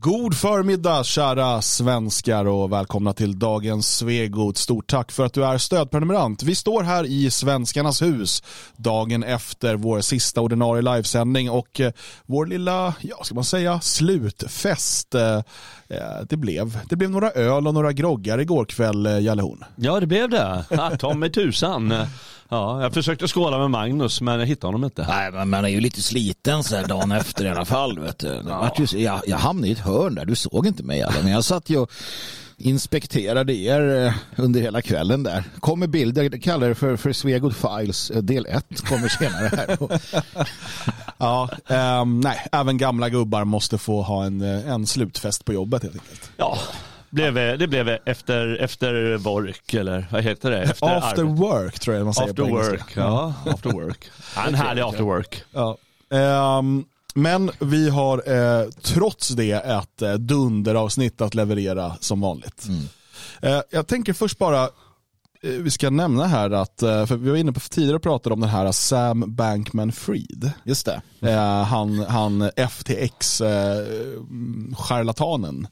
God förmiddag kära svenskar och välkomna till dagens Svegot. Stort tack för att du är stödprenumerant. Vi står här i Svenskarnas hus dagen efter vår sista ordinarie livesändning och eh, vår lilla, ja ska man säga, slutfest. Eh, eh, det blev, det blev några öl och några groggar igår kväll, Jalle Horn. Ja det blev det. Ja, ta mig tusan. Ja, jag försökte skåla med Magnus men jag hittade honom inte. Nej, men man är ju lite sliten så här dagen efter i alla fall. Vet du. Ja. Jag, jag hamnade i ett hörn där, du såg inte mig alla, men jag satt ju och inspekterade er eh, under hela kvällen där. Kommer bilder, jag kallar det för, för Svegot Files eh, del 1, kommer senare här. ja, um, nej, även gamla gubbar måste få ha en, eh, en slutfest på jobbet helt enkelt. Ja, blev, det blev efter, efter work eller vad heter det? Efter after arbet. work tror jag man säger after på work, ja. after work. en härlig after work. Ja. Um, men vi har eh, trots det ett eh, dunderavsnitt att leverera som vanligt. Mm. Eh, jag tänker först bara, eh, vi ska nämna här att, eh, för vi var inne på tidigare och pratade om den här Sam Bankman-Fried. Just det. Eh, han, han FTX-charlatanen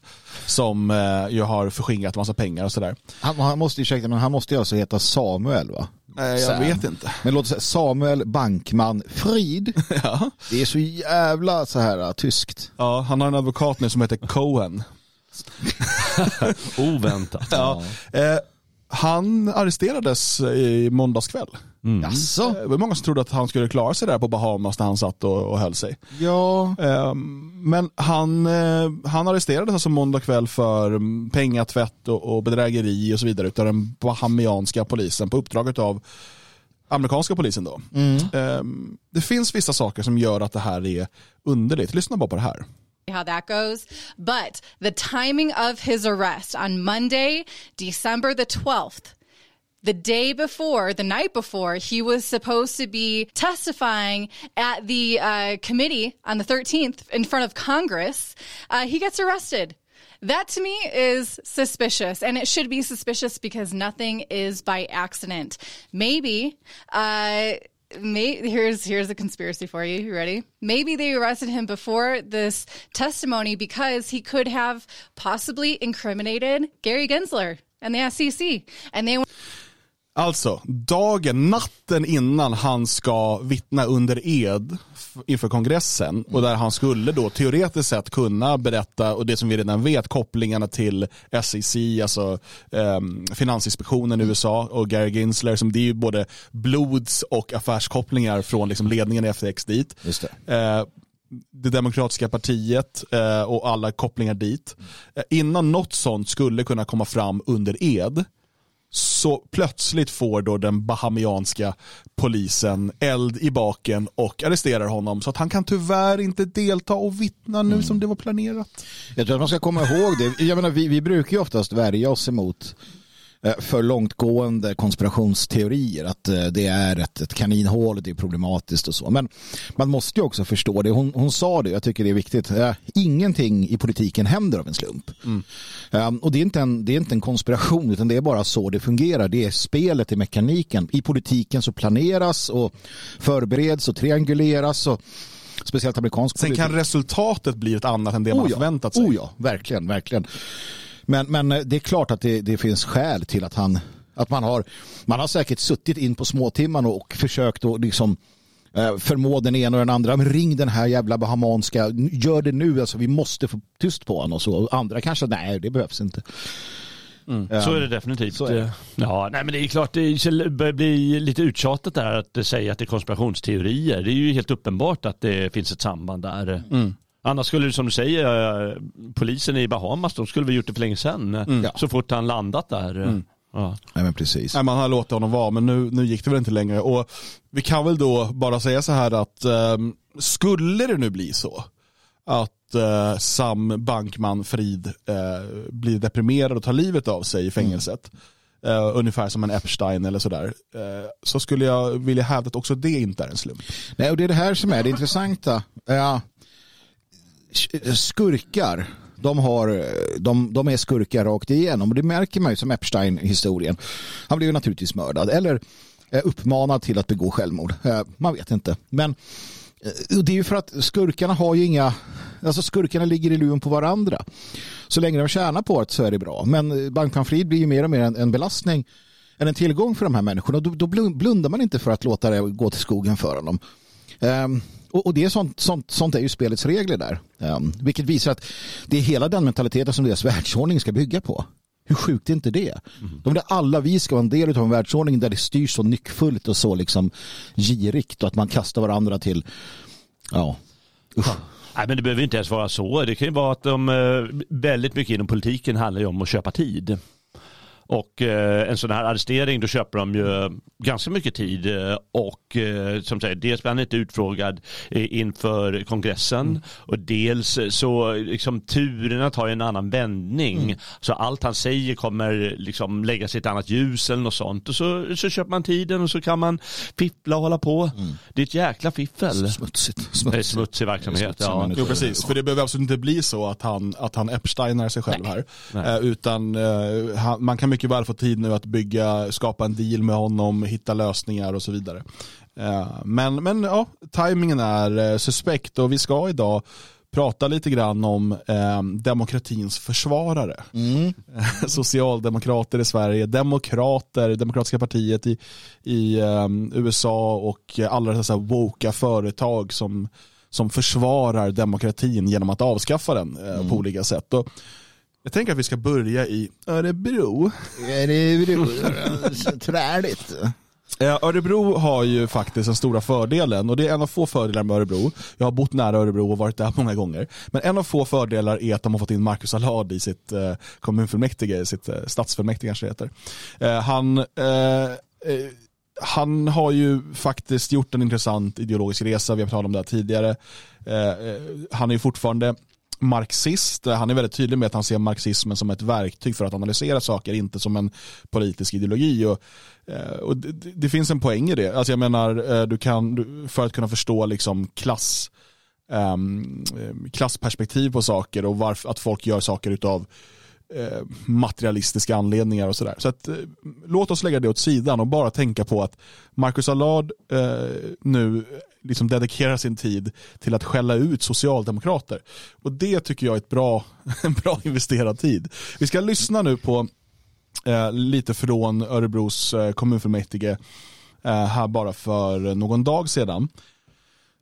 som ju har förskingrat massa pengar och sådär. Han, han måste, ursäkta, men han måste ju alltså heta Samuel va? Nej, jag Sam. vet inte. Men låt säga Samuel Bankman Frid. ja. Det är så jävla så här uh, tyskt. Ja, han har en advokat nu som heter Cohen. Oväntat. Ja. ja. Eh, han arresterades i måndags kväll. Mm. Jaså? Det var många som trodde att han skulle klara sig där på Bahamas när han satt och, och höll sig. Ja. Ehm, men han, eh, han arresterades alltså måndag kväll för mm, pengatvätt och, och bedrägeri och så vidare utav den bahamianska polisen på uppdraget av amerikanska polisen då. Mm. Ehm, det finns vissa saker som gör att det här är underligt. Lyssna bara på det här. how that goes. But the timing of his arrest on Monday, December the 12th, the day before, the night before, he was supposed to be testifying at the uh, committee on the 13th in front of Congress. Uh, he gets arrested. That to me is suspicious, and it should be suspicious because nothing is by accident. Maybe, uh, may, here's here's a conspiracy for you. You ready? Maybe they arrested him before this testimony because he could have possibly incriminated Gary Gensler and the SEC, and they. Alltså, dagen, natten innan han ska vittna under ed inför kongressen och där han skulle då teoretiskt sett kunna berätta och det som vi redan vet kopplingarna till SEC, alltså eh, Finansinspektionen i USA och Gary Ginsler som det är ju både blods och affärskopplingar från liksom ledningen i FTX dit. Just det. Eh, det demokratiska partiet eh, och alla kopplingar dit. Eh, innan något sånt skulle kunna komma fram under ed så plötsligt får då den bahamianska polisen eld i baken och arresterar honom så att han kan tyvärr inte delta och vittna nu mm. som det var planerat. Jag tror att man ska komma ihåg det. Jag menar, vi, vi brukar ju oftast värja oss emot för långtgående konspirationsteorier att eh, det är ett, ett kaninhål, det är problematiskt och så. Men man måste ju också förstå det. Hon, hon sa det, jag tycker det är viktigt. Eh, ingenting i politiken händer av en slump. Mm. Och det är, inte en, det är inte en konspiration utan det är bara så det fungerar. Det är spelet i mekaniken. I politiken så planeras och förbereds och trianguleras och speciellt amerikansk Sen politik. kan resultatet bli ett annat än det oh man ja. förväntat sig. Oh ja, verkligen, verkligen. Men, men eh, det är klart att det, det finns skäl till att han att man har, man har säkert suttit in på småtimmarna och försökt att liksom eh, förmå den ena och den andra. Men ring den här jävla bahamanska, gör det nu, alltså, vi måste få tyst på honom och så. Andra kanske, nej det behövs inte. Mm. Um, så är det definitivt. Är det. Ja, nej, men det är klart det börjar bli lite uttjatat där att säga att det är konspirationsteorier. Det är ju helt uppenbart att det finns ett samband där. Mm. Annars skulle det som du säger, eh, polisen i Bahamas, de skulle vi gjort det för länge sedan. Mm. Så fort han landat där. Mm. Ja. Nej, men precis. Nej, man har låtit honom vara, men nu, nu gick det väl inte längre. Och vi kan väl då bara säga så här att um, skulle det nu bli så att uh, Sam Bankman Frid uh, blir deprimerad och tar livet av sig i fängelset, mm. uh, ungefär som en Epstein eller sådär, så skulle jag vilja hävda att också det inte är en slump. Nej, och det är det här som är det intressanta. Ja, skurkar de, har, de, de är skurkar rakt igenom och det märker man ju som Epstein-historien. Han blev naturligtvis mördad eller eh, uppmanad till att begå självmord. Eh, man vet inte. Men eh, det är ju för att skurkarna har ju inga, alltså skurkarna ligger i luven på varandra. Så länge de tjänar på det så är det bra. Men bankpamfrid blir ju mer och mer en, en belastning än en tillgång för de här människorna. Då, då blundar man inte för att låta det gå till skogen för honom. Um, och, och, det är sånt, sånt, sånt är ju spelets regler där. Um, vilket visar att det är hela den mentaliteten som deras världsordning ska bygga på. Hur sjukt är inte det? Mm. De vill alla vi ska vara en del av en världsordning där det styrs så nyckfullt och så liksom girigt och att man kastar varandra till, ja, usch. Nej, men det behöver inte ens vara så. Det kan ju vara att de, eh, väldigt mycket inom politiken handlar ju om att köpa tid. Och eh, en sån här arrestering då köper de ju ganska mycket tid eh, och eh, som säger dels blir han inte utfrågad eh, inför kongressen mm. och dels så liksom turerna tar en annan vändning mm. så allt han säger kommer liksom läggas i ett annat ljus eller något sånt och så, så köper man tiden och så kan man fiffla och hålla på. Mm. Det är ett jäkla fiffel. Smutsigt. Smutsigt. Smutsig verksamhet. Ja. Jo precis, för det behöver absolut inte bli så att han, att han Epsteinar sig själv Nej. här. Nej. Utan han, man kan mycket väl få tid nu att bygga, skapa en deal med honom, hitta lösningar och så vidare. Eh, men, men ja, tajmingen är eh, suspekt och vi ska idag prata lite grann om eh, demokratins försvarare. Mm. Socialdemokrater i Sverige, demokrater, demokratiska partiet i, i eh, USA och alla dessa woka företag som, som försvarar demokratin genom att avskaffa den eh, mm. på olika sätt. Och jag tänker att vi ska börja i Örebro. Örebro, träligt. Örebro har ju faktiskt den stora fördelen och det är en av få fördelar med Örebro. Jag har bott nära Örebro och varit där många gånger. Men en av få fördelar är att de har fått in Marcus Allard i sitt eh, kommunfullmäktige, sitt eh, stadsfullmäktige kanske det heter. Eh, han, eh, eh, han har ju faktiskt gjort en intressant ideologisk resa, vi har talat om det här tidigare. Eh, han är ju fortfarande marxist. Eh, han är väldigt tydlig med att han ser marxismen som ett verktyg för att analysera saker, inte som en politisk ideologi. Och, eh, och det, det, finns en poäng i det. Alltså jag menar, eh, du kan, för att kunna förstå liksom klass, um, klassperspektiv på saker och varför, att folk gör saker utav Eh, materialistiska anledningar och sådär. Så att, eh, låt oss lägga det åt sidan och bara tänka på att Marcus Allard eh, nu liksom dedikerar sin tid till att skälla ut socialdemokrater. Och det tycker jag är ett bra, en bra investerad tid. Vi ska lyssna nu på eh, lite från Örebros eh, kommunfullmäktige eh, här bara för någon dag sedan.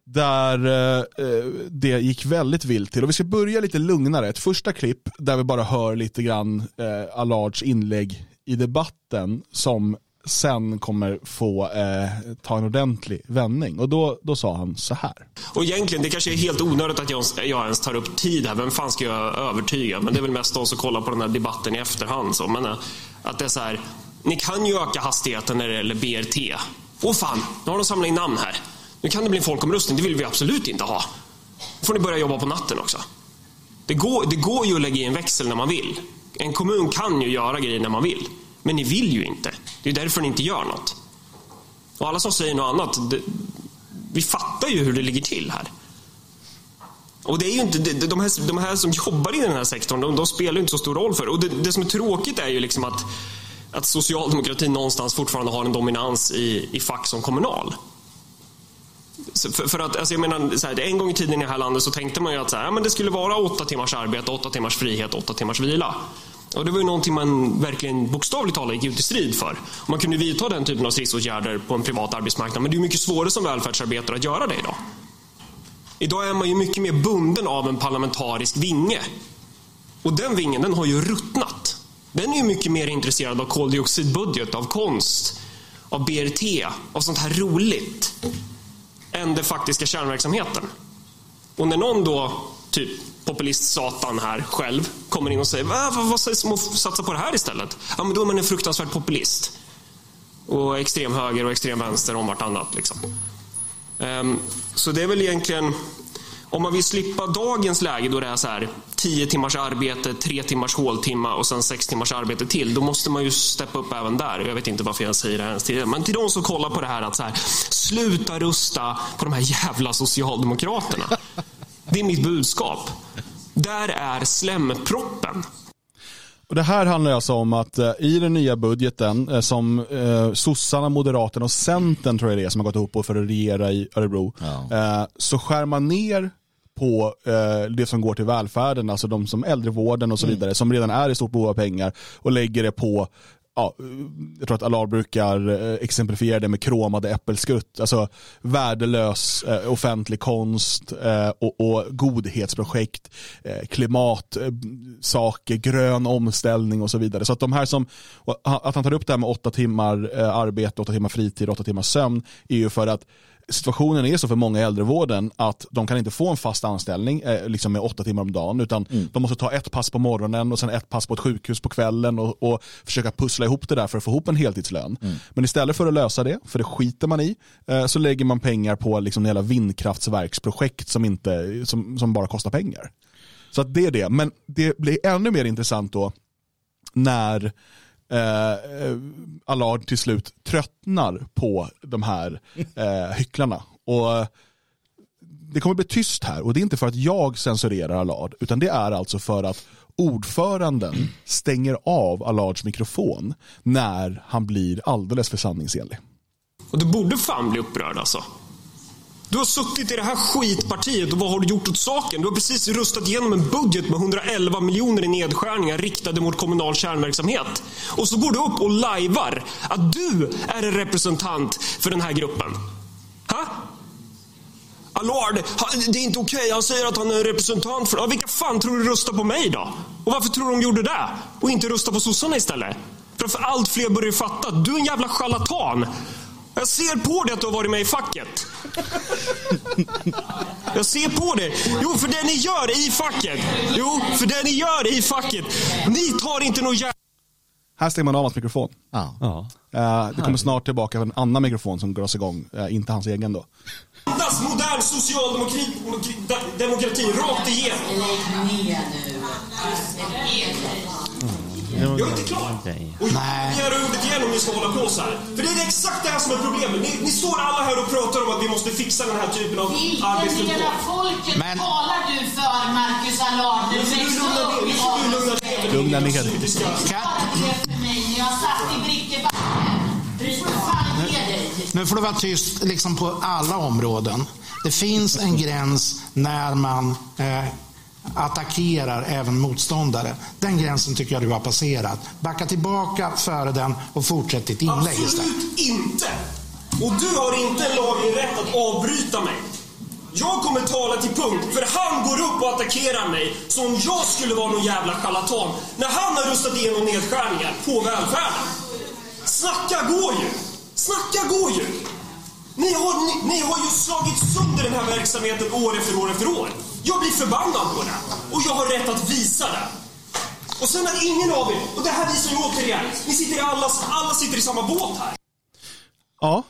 Där eh, eh, det gick väldigt vilt till. Och vi ska börja lite lugnare. Ett första klipp där vi bara hör lite grann eh, Allards inlägg i debatten som sen kommer få eh, ta en ordentlig vändning. Och då, då sa han så här. Och egentligen, det kanske är helt onödigt att jag, jag ens tar upp tid här. Vem fan ska jag övertyga? Men det är väl mest de som kollar på den här debatten i efterhand. Så. Men, eh, att det är så här, ni kan ju öka hastigheten när det gäller BRT. Åh fan, nu har de samlat in namn här. Nu kan det bli en folkomröstning, det vill vi absolut inte ha. Då får ni börja jobba på natten också. Det går, det går ju att lägga i en växel när man vill. En kommun kan ju göra grejer när man vill. Men ni vill ju inte. Det är därför ni inte gör något. Och alla som säger något annat, det, vi fattar ju hur det ligger till här. Och det är ju inte, de, här, de här som jobbar i den här sektorn, de, de spelar inte så stor roll för det. Och det, det som är tråkigt är ju liksom att, att socialdemokratin någonstans fortfarande har en dominans i, i fack som kommunal. För, för, att, alltså jag menar, så här, en gång i tiden i det här landet så tänkte man ju att så här, men det skulle vara åtta timmars arbete, åtta timmars frihet, åtta timmars vila. Och det var ju någonting man verkligen bokstavligt talat gick ut i strid för. Man kunde vidta den typen av stridsåtgärder på en privat arbetsmarknad, men det är mycket svårare som välfärdsarbetare att göra det idag. Idag är man ju mycket mer bunden av en parlamentarisk vinge. Och den vingen, den har ju ruttnat. Den är ju mycket mer intresserad av koldioxidbudget, av konst, av BRT, av sånt här roligt än den faktiska kärnverksamheten. Och när någon då, typ populist-satan här själv, kommer in och säger vad, vad sägs om att satsa på det här istället? Ja, men då är man en fruktansvärd populist. Och extrem höger och extrem vänster om vartannat. Liksom. Um, så det är väl egentligen, om man vill slippa dagens läge då det är så här 10 timmars arbete, 3 timmars håltimma och sen 6 timmars arbete till. Då måste man ju steppa upp även där. Jag vet inte varför jag säger det ens tidigare. Men till de som kollar på det här att så här, sluta rusta på de här jävla socialdemokraterna. Det är mitt budskap. Där är slemproppen. Och det här handlar alltså om att eh, i den nya budgeten eh, som eh, sossarna, moderaterna och centern tror jag det är som har gått ihop för att regera i Örebro. Ja. Eh, så skär man ner på eh, det som går till välfärden, alltså de som äldrevården och så vidare, som redan är i stort behov av pengar och lägger det på Ja, jag tror att Allard brukar eh, exemplifiera det med kromade äppelskrutt, alltså värdelös eh, offentlig konst eh, och, och godhetsprojekt, eh, klimatsaker, grön omställning och så vidare. Så att de här som, att han tar upp det här med åtta timmar eh, arbete, åtta timmar fritid, åtta timmar sömn är ju för att situationen är så för många i äldrevården att de kan inte få en fast anställning eh, liksom med åtta timmar om dagen utan de måste ta ett pass på morgonen och sen ett pass på ett sjukhus på kvällen och, och försöka pussla ihop det där för att få ihop en heltidslön. Men istället för att lösa det, för det skiter man i, eh, så lägger man pengar på liksom hela vindkraftsverksprojekt som, inte, som, som bara kostar pengar. Så det är det, men det blir ännu mer intressant då när Eh, eh, Allard till slut tröttnar på de här eh, hycklarna. Och eh, det kommer bli tyst här och det är inte för att jag censurerar Allard utan det är alltså för att ordföranden stänger av Allards mikrofon när han blir alldeles för sanningsenlig. Och du borde fan bli upprörd alltså. Du har suttit i det här skitpartiet och vad har du gjort åt saken? Du har precis röstat igenom en budget med 111 miljoner i nedskärningar riktade mot kommunal kärnverksamhet. Och så går du upp och lajvar att du är en representant för den här gruppen. Ha? Allard, det är inte okej. Han säger att han är en representant för... Ja, vilka fan tror du röstar på mig då? Och varför tror du de gjorde det? Och inte röstar på sossarna istället? För att allt fler börjar ju fatta att du är en jävla charlatan. Jag ser på dig att du har varit med i facket. Jag ser på det. Jo, för det ni gör i facket. Jo, för det ni gör i facket. Ni tar inte någon jävla... Här stänger man av hans mikrofon. Ja. Ja. Eh, det kommer snart tillbaka en annan mikrofon som dras igång, eh, inte hans egen då. Andas modern socialdemokrati demokrati rakt igenom. Jag är inte klar. Och jag begär ordet igen om ni ska hålla på så här. För det är exakt det här som är problemet. Ni, ni står alla här och pratar om att vi måste fixa den här typen av Vilken arbetsvillkor. del av folket Men- talar du för, Marcus Allard? Du Nu får du växte lugna ner- upp i lugna ner dig. Jag satt i Brickebacken. Bryt fan ner dig. Nu får du vara tyst liksom på alla områden. Det finns en gräns när man eh, attackerar även motståndare. Den gränsen tycker jag du har passerat. Backa tillbaka före den och fortsätt ditt inlägg istället. Absolut inte! Och du har inte en laglig rätt att avbryta mig. Jag kommer tala till punkt, för han går upp och attackerar mig som om jag skulle vara någon jävla charlatan när han har röstat igenom nedskärningar på välfärden. Snacka går ju! Snacka går ju! Ni har, ni, ni har ju slagit sönder den här verksamheten år efter år efter år. Jag blir förbannad på det. Och jag har rätt att visa det. Och sen att ingen av er, och det här visar ju återigen, ni sitter i alla, alla sitter i samma båt här. Ja,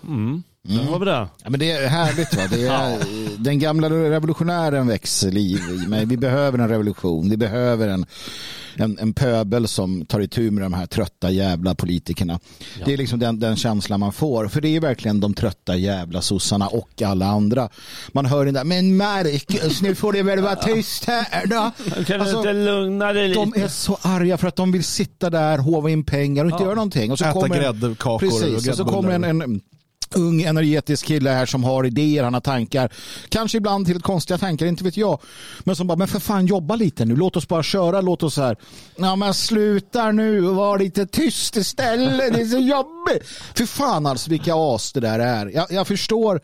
Det var bra. Ja, men det är härligt. Va? Det är, Den gamla revolutionären växer liv i mig. Vi behöver en revolution. Vi behöver en, en, en pöbel som tar itu med de här trötta jävla politikerna. Det är liksom den, den känslan man får. För det är verkligen de trötta jävla sossarna och alla andra. Man hör den där, men Marcus, nu får det väl vara tyst här då. Kan du Alltså, inte lugna dig lite? de är så arga för att de vill sitta där, hova in pengar och inte Ja. göra någonting. Och så Äta kommer gräddkakor och Precis, och så kommer en, en ung energetisk kille här som har idéer, han har tankar. Kanske ibland till konstiga tankar, inte vet jag. Men som bara, men för fan jobba lite nu. Låt oss bara köra, låt oss så här. Ja men sluta nu och var lite tyst istället. Det är så jobbigt. För fan alltså vilka as det där är. Jag, jag förstår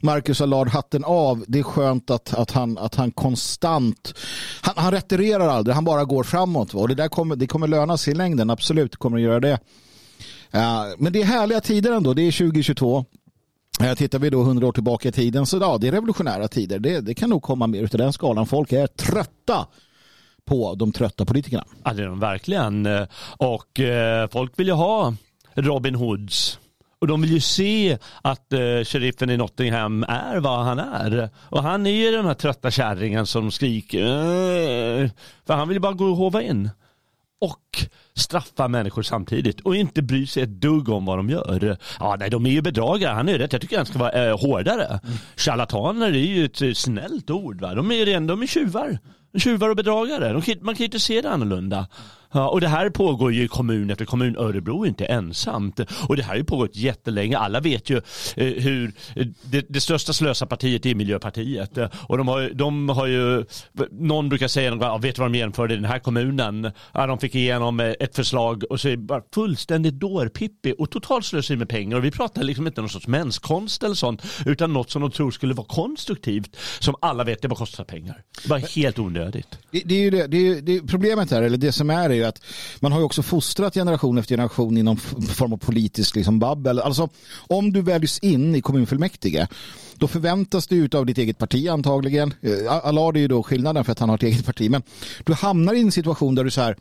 Marcus Allard hatten av. Det är skönt att, att, han, att han konstant, han, han retirerar aldrig, han bara går framåt. va. Och det där kommer, det kommer löna sig i längden, absolut det kommer att göra det. Men det är härliga tider ändå, det är 2022. Tittar vi då 100 år tillbaka i tiden så ja, det är revolutionära tider. Det, det kan nog komma mer utav den skalan. Folk är trötta på de trötta politikerna. Ja, det är de verkligen. Och eh, folk vill ju ha Robin Hoods. Och de vill ju se att eh, sheriffen i Nottingham är vad han är. Och han är ju den här trötta kärringen som skriker. "Äh", För han vill ju bara gå och hova in. Och straffa människor samtidigt och inte bry sig ett dugg om vad de gör. Ja, nej, de är ju bedragare. Han är ju rätt. Jag tycker han ska vara eh, hårdare. Charlataner är ju ett eh, snällt ord. Va? De är ju de är tjuvar. Tjuvar och bedragare. De man kan ju inte se det annorlunda. Ja, och det här pågår ju i kommun efter kommun. Örebro är inte ensamt. Och det här har ju pågått jättelänge. Alla vet ju eh, hur eh, det, det största slösarpartiet är Miljöpartiet. Eh, och de har, de har ju, någon brukar säga, ja, vet du vad de genomförde i den här kommunen? Ja, de fick igenom ett förslag och så är det bara fullständigt dårpippi och totalt slöseri med pengar. Och vi pratar liksom inte om någon sorts menskonst eller sånt, utan något som de tror skulle vara konstruktivt, som alla vet det bara kostar pengar. Det var helt onödigt. Det, det är ju det, det, är, det problemet här, eller det som är, är ju att man har ju också fostrat generation efter generation inom form av politisk liksom babbel. Alltså om du väljs in i kommunfullmäktige då förväntas det av ditt eget parti antagligen. Eh, Allard är ju då skillnaden för att han har ett eget parti. Men du hamnar i en situation där du så här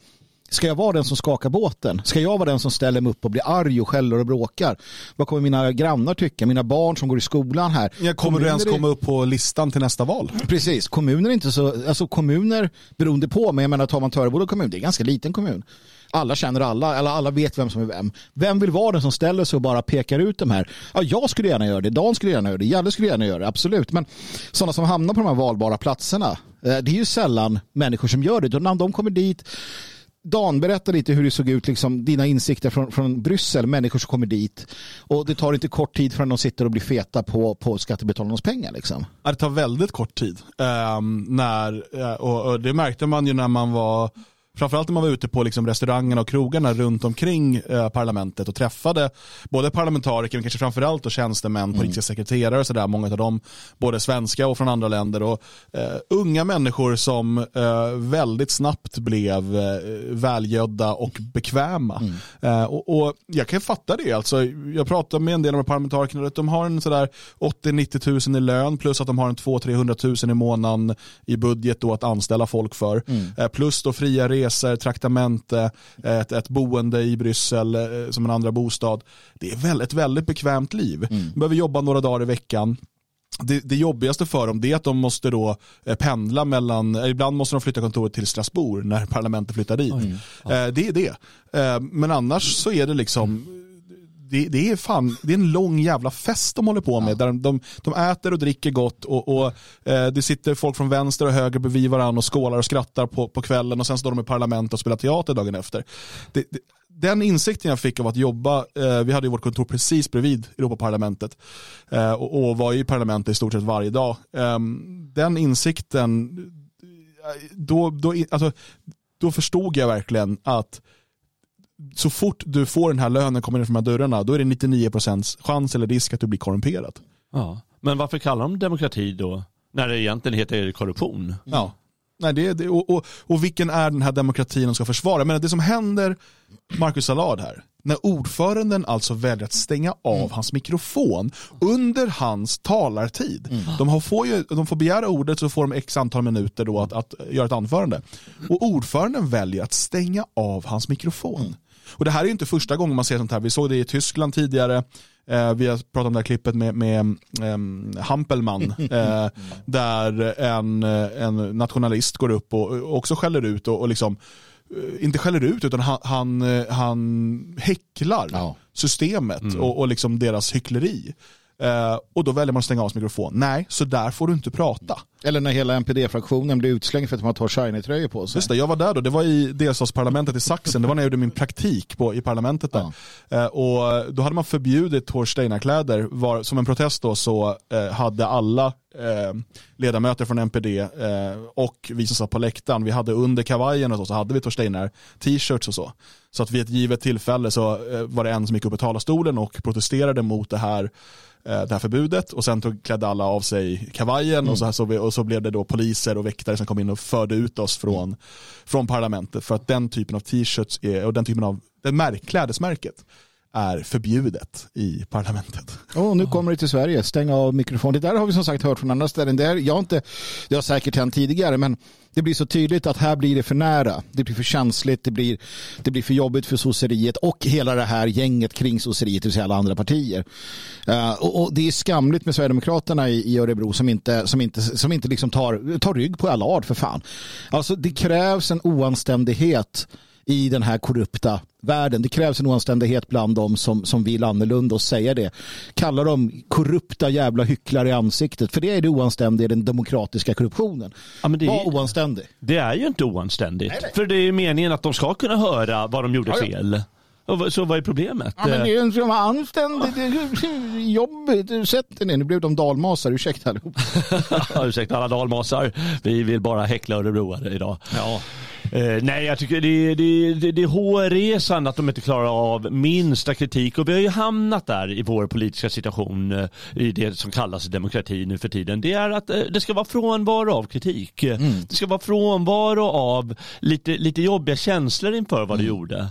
Ska jag vara den som skakar båten? Ska jag vara den som ställer mig upp och blir arg och skäller och bråkar? Vad kommer mina grannar tycka? Mina barn som går i skolan här? Jag kommer du ens komma upp på listan till nästa val? Precis, kommuner är inte så, alltså kommuner beroende på, men jag menar tar man Töreboda kommun, det är en ganska liten kommun. Alla känner alla, eller alla vet vem som är vem. Vem vill vara den som ställer sig och bara pekar ut de här? Ja, jag skulle gärna göra det, Dan skulle gärna göra det, Jalle skulle gärna göra det, absolut. Men sådana som hamnar på de här valbara platserna, eh, det är ju sällan människor som gör det. När de kommer dit Dan, berätta lite hur det såg ut, liksom, dina insikter från, från Bryssel, människor som kommer dit. Och det tar inte kort tid förrän de sitter och blir feta på, på skattebetalarnas pengar. Liksom. det tar väldigt kort tid. Um, när, eh, och, och, det märkte man ju när man var framförallt när man var ute på liksom restaurangerna och krogarna runt omkring eh, parlamentet och träffade både parlamentariker men kanske framförallt och tjänstemän, mm. politiska sekreterare och sådär, många av dem både svenska och från andra länder och eh, unga människor som eh, väldigt snabbt blev eh, välgödda och bekväma. Mm. Eh, och, och, jag kan fatta det, alltså, jag pratar med en del av parlamentarikerna att de har en sådär 80-90 tusen i lön plus att de har en 200-300 tusen i månaden i budget då att anställa folk för. Mm. Eh, plus då fria resor resor, traktamente, ett, ett boende i Bryssel eh, som en andra bostad. Det är väldigt, ett väldigt bekvämt liv. Mm. De behöver jobba några dagar i veckan. Det, det, jobbigaste för dem är att de måste då eh, pendla mellan, eh, ibland måste de flytta kontoret till Strasbourg när parlamentet flyttar dit. Mm. Ja. Det är det. Men annars så är det liksom det, det, är fan, det är en lång jävla fest de håller på med. Ja. Där de, de äter och dricker gott och, och eh, det sitter folk från vänster och höger bredvid varandra och skålar och skrattar på, på kvällen och sen står de i parlament och spelar teater dagen efter. Det, det, den insikten jag fick av att jobba, eh, vi hade ju vårt kontor precis bredvid Europaparlamentet eh, och, och var i parlamentet i stort sett varje dag. Eh, den insikten, då, då, alltså, då förstod jag verkligen att så fort du får den här lönen kommer in från de här dörrarna, då är det 99% chans eller risk att du blir korrumperad. Ja. Men varför kallar de demokrati då? När det egentligen heter korruption. Ja. Nej, det, det, och, och, och vilken är den här demokratin de ska försvara? Men det som händer Marcus Allard här, när ordföranden alltså väljer att stänga av mm. hans mikrofon under hans talartid. Mm. De, får ju, de får begära ordet så får de x antal minuter då att, att göra ett anförande. Och ordföranden väljer att stänga av hans mikrofon. Mm. Och det här är inte första gången man ser sånt här. Vi såg det i Tyskland tidigare. Eh, vi har pratat om det här klippet med, med eh, Hampelmann. Eh, där en, en nationalist går upp och också skäller ut och, och liksom inte skäller ut utan han, han, eh, han häcklar ja. systemet mm. och, och liksom deras hyckleri. Uh, och då väljer man att stänga av sin mikrofon. Nej, så där får du inte prata. Eller när hela NPD-fraktionen blir utslängd för att man tar shiny-tröjor på sig. Just det, jag var där då. Det var i delstatsparlamentet i Sachsen. Det var när jag gjorde min praktik på, i parlamentet där. Ja. Uh, och då hade man förbjudit Torsteina-kläder. Som en protest då så uh, hade alla ledamöter från NPD och vi som satt på läktaren, vi hade under kavajen och så, så hade vi Torsteinar t-shirts och så. Så att vid ett givet tillfälle så var det en som gick upp i talarstolen och protesterade mot det här Eh, det här förbudet och sen tog, klädde alla av sig kavajen mm. och, så, så, och så blev det då poliser och väktare som kom in och förde ut oss från, från parlamentet. För att den typen av t-shirts och den typen av det märk, klädesmärket är förbjudet i parlamentet. Oh, nu kommer det till Sverige, stäng av mikrofonen. Det där har vi som sagt hört från andra ställen. Det, är, jag inte, det har säkert hänt tidigare men det blir så tydligt att här blir det för nära. Det blir för känsligt, det blir, det blir för jobbigt för sosseriet och hela det här gänget kring sosseriet, det vill säga alla andra partier. Uh, och, och, det är skamligt med Sverigedemokraterna i, i Örebro som inte, som inte, som inte liksom tar, tar rygg på Allard för fan. Alltså det krävs en oanständighet i den här korrupta världen. Det krävs en oanständighet bland dem som, som vill annorlunda och säga det. Kalla dem korrupta jävla hycklare i ansiktet. För det är det oanständiga i den demokratiska korruptionen. Ja, men det, Var oanständig. det är ju inte oanständigt. För det är ju meningen att de ska kunna höra vad de gjorde Ja, ja. fel. Så vad är problemet? Ja, men det är ju en som var anständig. Det är jobbigt. Sätt er ner. Nu blev de dalmasar. Ursäkta allihop. Ursäkta alla dalmasar. Vi vill bara häckla örebroare idag. Ja. Eh, nej, jag tycker det, det, det, det är hårresande att de inte klarar av minsta kritik. Och vi har ju hamnat där i vår politiska situation, eh, i det som kallas demokrati nu för tiden. Det är att eh, det ska vara frånvaro av kritik. Det ska vara frånvaro av lite, lite jobbiga känslor inför vad du gjorde.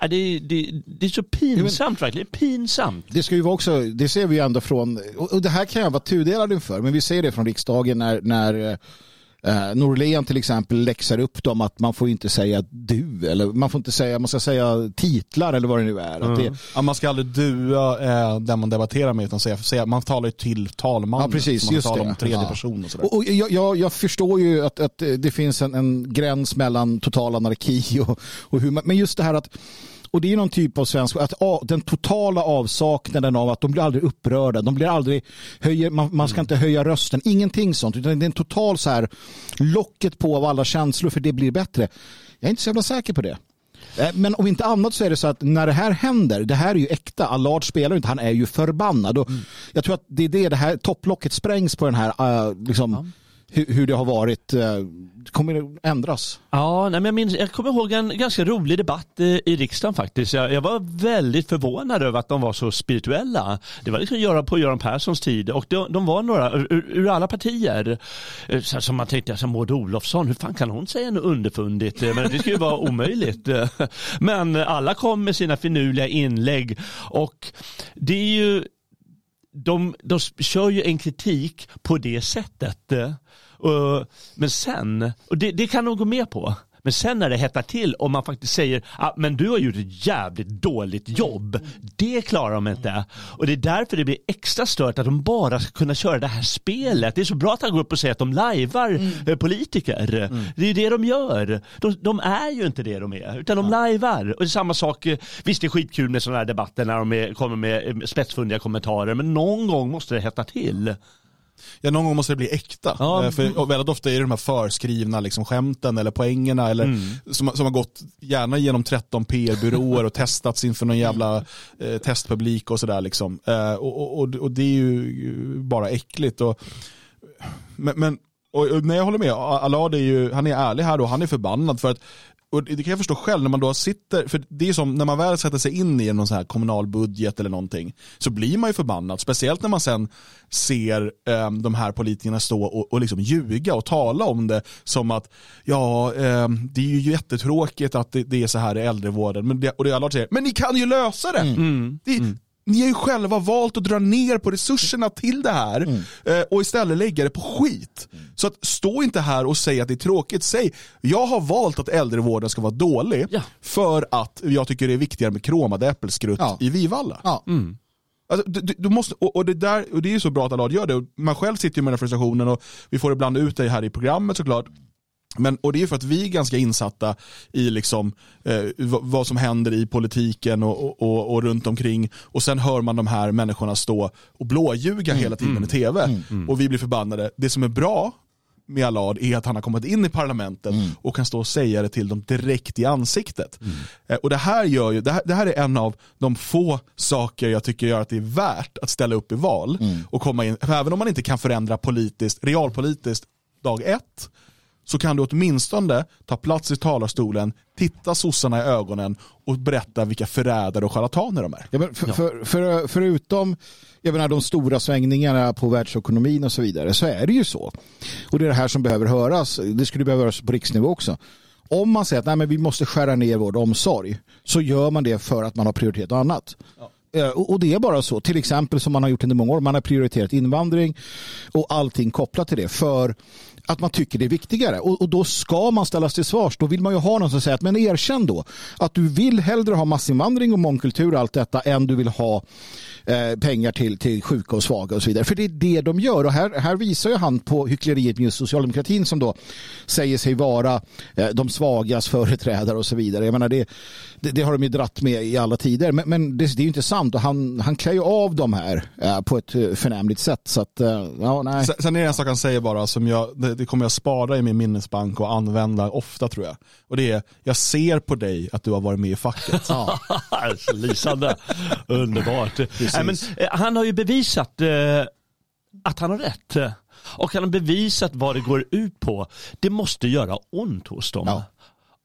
Ja, det, det, det är så pinsamt verkligen. Pinsamt. Det ska ju vara också, det ser vi ju ändå från, och och det här kan jag vara tudelad inför, men vi ser det från riksdagen när, när eh, Norlén till exempel läxar upp dem att man får inte säga du, eller man får inte säga, man ska säga titlar eller vad det nu är. Att det, Ja, man ska aldrig dua eh, den man debatterar med utan säga, säga man talar ju till talmannen. Ja, precis, man just talar det. om tredje Ja. person och sådär. och, och jag, jag, jag förstår ju att, att det finns en, en gräns mellan total anarki och, och hur man, men just det här att och det är någon typ av svensk, att ah, den totala avsaknaden av att de blir aldrig upprörda, de blir aldrig, höjer, man, man ska inte höja rösten, ingenting sånt, utan det är en total så här locket på av alla känslor för det blir bättre. Jag är inte så jävla säker på det. Eh, Men om inte annat så är det så att när det här händer, det här är ju äkta, Allard spelar inte, han är ju förbannad. Och Jag tror att det är det, det här topplocket sprängs på den här, eh, liksom, hur, hur det har varit, eh, det kommer att ändras. Ja, nej, men jag, minns, jag kommer ihåg en ganska rolig debatt i, i riksdagen faktiskt. Jag, jag var väldigt förvånad över att de var så spirituella. Det var liksom göra på Göran Perssons tid och de, de var några ur, ur alla partier. Eh, så, som man tänkte, alltså, Maud Olofsson, hur fan kan hon säga något underfundigt? Eh, men det skulle ju vara omöjligt. Men alla kom med sina finurliga inlägg och det är ju de, de kör ju en kritik på det sättet. Eh, och- Men sen, och det, det kan de gå med på. Men sen när det hettar till och man faktiskt säger ah, men du har gjort ett jävligt dåligt jobb. Det klarar de inte. Och det är därför det blir extra stört att de bara ska kunna köra det här spelet. Det är så bra att han går upp och säger att de lajvar eh, politiker. Det är ju det de gör. De, de är ju inte det de är, utan de lajvar. Och det är samma sak, eh, visst det är skitkul med sådana här debatter när de är, kommer med eh, spetsfundiga kommentarer, men någon gång måste det hetta till. Ja, någon gång måste det bli äkta. Ja. Eh, För väldigt ofta är det de här förskrivna liksom, skämten eller poängerna eller, Mm. som, som har gått gärna genom 13 PR-byråer och testats inför någon jävla eh, testpublik och sådär. Liksom. Eh, och, och, och det är ju bara äckligt. Och, men, men och, och, nej, jag håller med, Allard är ju, han är ärlig här och han är förbannad för att och det kan jag förstå själv när man då sitter, för det är som när man väl sätter sig in i någon sån här kommunal budget eller någonting, så blir man ju förbannad. Speciellt när man sen ser eh, de här politikerna stå och, och liksom ljuga och tala om det som att ja, eh, det är ju jättetråkigt att det, det är så här i äldrevården. Men det, och det alla säger, men ni kan ju lösa det. det Ni har ju själva valt att dra ner på resurserna till det här eh, och istället lägga det på skit. Så att stå inte här och säg att det är tråkigt. Säg, jag har valt att äldrevården ska vara dålig Ja. för att jag tycker det är viktigare med kromade äppelskrutt Ja. i Vivalla. Ja. Alltså, du, du- måste, och, och, det där, och det är ju så bra att Allard gör det. Man själv sitter ju med den frustrationen och vi får ibland ut det här i programmet såklart. Men, och det är för att vi är ganska insatta i liksom, eh, vad, som händer i politiken och, och, och, runt omkring. Och sen hör man de här människorna stå och blåljuga hela tiden i tv. Och vi blir förbannade. Det som är bra med Allard är att han har kommit in i parlamentet och kan stå och säga det till dem direkt i ansiktet. Eh, Och det här, gör ju, det, här, det här är en av de få saker jag tycker gör att det är värt att ställa upp i val och komma in, även om man inte kan förändra politiskt, realpolitiskt dag ett, så kan du åtminstone ta plats i talarstolen, titta sossarna i ögonen och berätta vilka förrädare och charlataner de är. Ja, för, för, för, förutom jag menar, de stora svängningarna på världsekonomin och så vidare så är det ju så. Och det är det här som behöver höras. Det skulle behöva höras på riksnivå också. Om man säger att nej, men vi måste skära ner vård och omsorg så gör man det för att man har prioriterat annat. Eh, Och och det är bara så, till exempel som man har gjort under många år, man har prioriterat invandring och allting kopplat till det för att man tycker det är viktigare. Och, och, då ska man ställas till svars. Då vill man ju ha någon som säger att men erkänn då att du vill hellre ha massinvandring och mångkultur och allt detta än du vill ha eh, pengar till, till sjuka och svaga och så vidare. För det är det de gör. Och här, här visar ju han på hyckleriet med socialdemokratin som då säger sig vara eh, de svagas företrädare och så vidare. Jag menar det, det, det, har de ju dratt med i alla tider. Men, men det, det, är ju inte sant och han, han klär ju av dem här eh, på ett eh, förnämligt sätt. Så att, eh, ja, nej. Sen, sen är det en sak han säger bara som jag, det, kommer jag spara i min minnesbank och använda ofta tror jag. Och det är, jag ser på dig att du har varit med i facket. Ja. Lysande, underbart. Nej, men, eh, han har ju bevisat eh, att han har rätt. Och han har bevisat vad det går ut på. Det måste göra ont hos dem. Ja.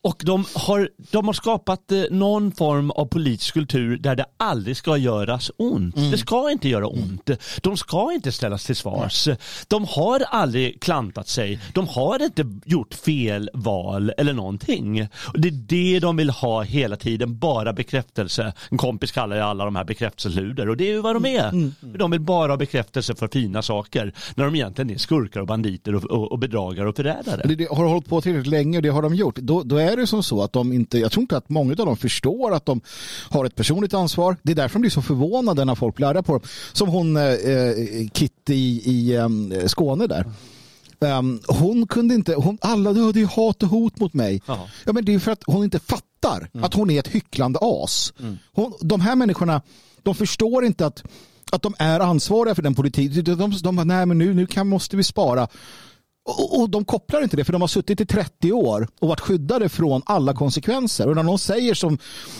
Och de har, de har skapat eh, någon form av politisk kultur där det aldrig ska göras ont. Mm. Det ska inte göra mm. ont. De ska inte ställas till svars. De har aldrig klantat sig. De har inte gjort fel val eller någonting. Och det är det de vill ha hela tiden, bara bekräftelse. En kompis kallar ju alla de här bekräftelseluder och det är ju vad de är. Mm. mm. De vill bara ha bekräftelse för fina saker när de egentligen är skurkar och banditer och, och, och bedragare och förrädare. Det, det har hållit på tillräckligt länge och det har de gjort. Då, då är är det som så att de inte, jag tror inte att många av dem förstår att de har ett personligt ansvar. Det är därför de blir så förvånade när folk blir arga på dem. Som hon eh, Kitty i, um, Skåne där. Um, hon kunde inte, hon, alla det är hat och hot mot mig. Ja, men det är för att hon inte fattar mm. att hon är ett hycklande as. Mm. Hon, de här människorna, de förstår inte att, att de är ansvariga för den politiken. De, de, de, nej men nu, nu kan, måste vi spara. Och, och, de kopplar inte det för de har suttit i 30 år och varit skyddade från alla konsekvenser. Och när någon säger som,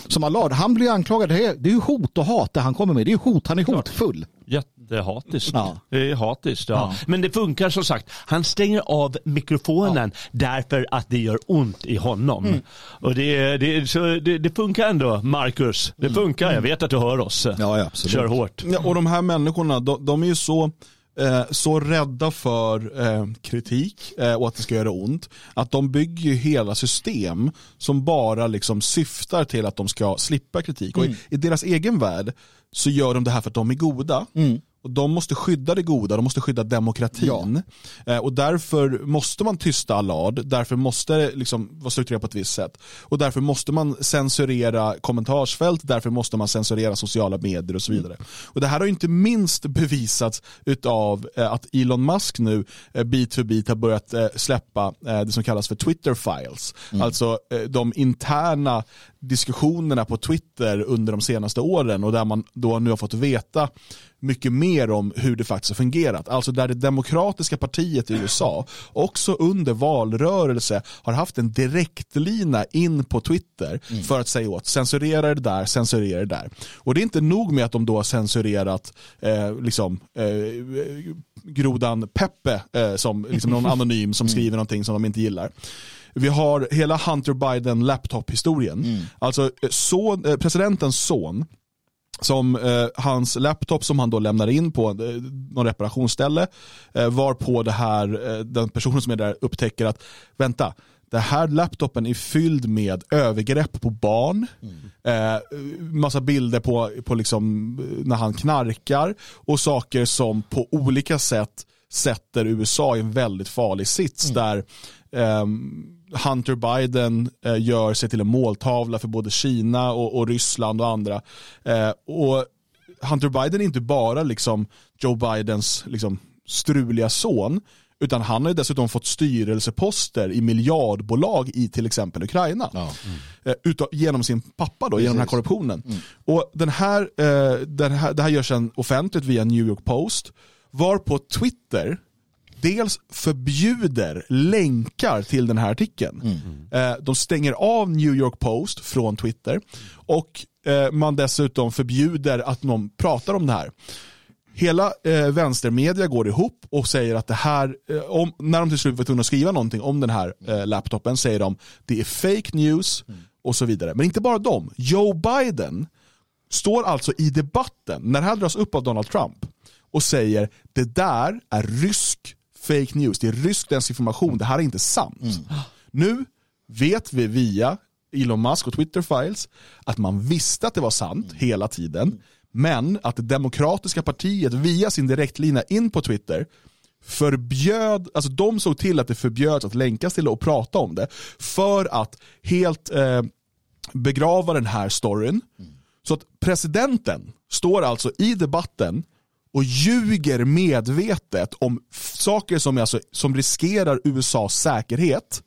som Allard, han blir anklagad, det är, det är hot och hat det han kommer med. Det är hot, han är hotfull. Jättehatiskt. Ja. Det är hatiskt, ja. ja. Men det funkar som sagt. Han stänger av mikrofonen ja. därför att det gör ont i honom. Mm. Och det, det, så det, det, funkar ändå, Marcus. Det mm. funkar, jag vet att du hör oss. Ja, ja, absolut. Kör hårt. Ja, och de här människorna, de, de är ju så eh, så rädda för eh, kritik eh, och att det ska göra ont att de bygger hela system som bara liksom syftar till att de ska slippa kritik. Mm. Och i, i, deras egen värld så gör de det här för att de är goda. Mm. Och de måste skydda det goda, de måste skydda demokratin. Ja. Eh, och därför måste man tysta Allard, därför måste det liksom vara strukturerat på ett visst sätt. Och därför måste man censurera kommentarsfält, därför måste man censurera sociala medier och så vidare. Mm. Och det här har inte minst bevisats av eh, att Elon Musk nu eh, bit för bit har börjat eh, släppa eh, det som kallas för Twitter files. Mm. Alltså eh, de interna diskussionerna på Twitter under de senaste åren och där man då nu har fått veta mycket mer om hur det faktiskt har fungerat. Alltså där det demokratiska partiet i USA också under valrörelse har haft en direktlina in på Twitter mm. för att säga åt censurera det där, censurera det där. Och det är inte nog med att de då har censurerat eh, liksom, eh, grodan Peppe eh, som liksom någon anonym som mm. skriver någonting som de inte gillar. Vi har hela Hunter Biden laptop-historien. Mm. Alltså eh, son, eh, presidentens son som eh, hans laptop som han då lämnar in på eh, någon reparationsställe eh, var på det här, eh, den personen som är där upptäcker att vänta, den här laptopen är fylld med övergrepp på barn, mm. eh, massa bilder på, på liksom, när han knarkar och saker som på olika sätt sätter USA i en väldigt farlig sits mm. där eh, Hunter Biden eh, gör sig till en måltavla för både Kina och, och Ryssland och andra. Eh, och Hunter Biden är inte bara liksom Joe Bidens liksom, struliga son, utan han har dessutom fått styrelseposter i miljardbolag i till exempel Ukraina. Ja. Mm. Utav, genom sin pappa, då, genom den här korruptionen. Mm. Och den här, den här, det här görs sen offentligt via New York Post, var på Twitter dels förbjuder länkar till den här artikeln. Mm. Eh, de stänger av New York Post från Twitter och eh, man dessutom förbjuder att någon pratar om det här. Hela eh, vänstermedia går ihop och säger att det här, eh, om, när de till slut var tvungna att skriva någonting om den här eh, laptopen, säger de det är fake news mm. och så vidare. Men inte bara de. Joe Biden står alltså i debatten, när det här dras upp av Donald Trump, och säger det där är rysk fake news, det är rysk desinformation, det här är inte sant. Mm. Nu vet vi via Elon Musk och Twitter files att man visste att det var sant mm. hela tiden, men att det demokratiska partiet via sin direktlina in på Twitter förbjöd, alltså de såg till att det förbjöds att länkas till och prata om det för att helt eh, begrava den här storyn. Så att presidenten står alltså i debatten och ljuger medvetet om saker som, alltså, som riskerar USAs säkerhet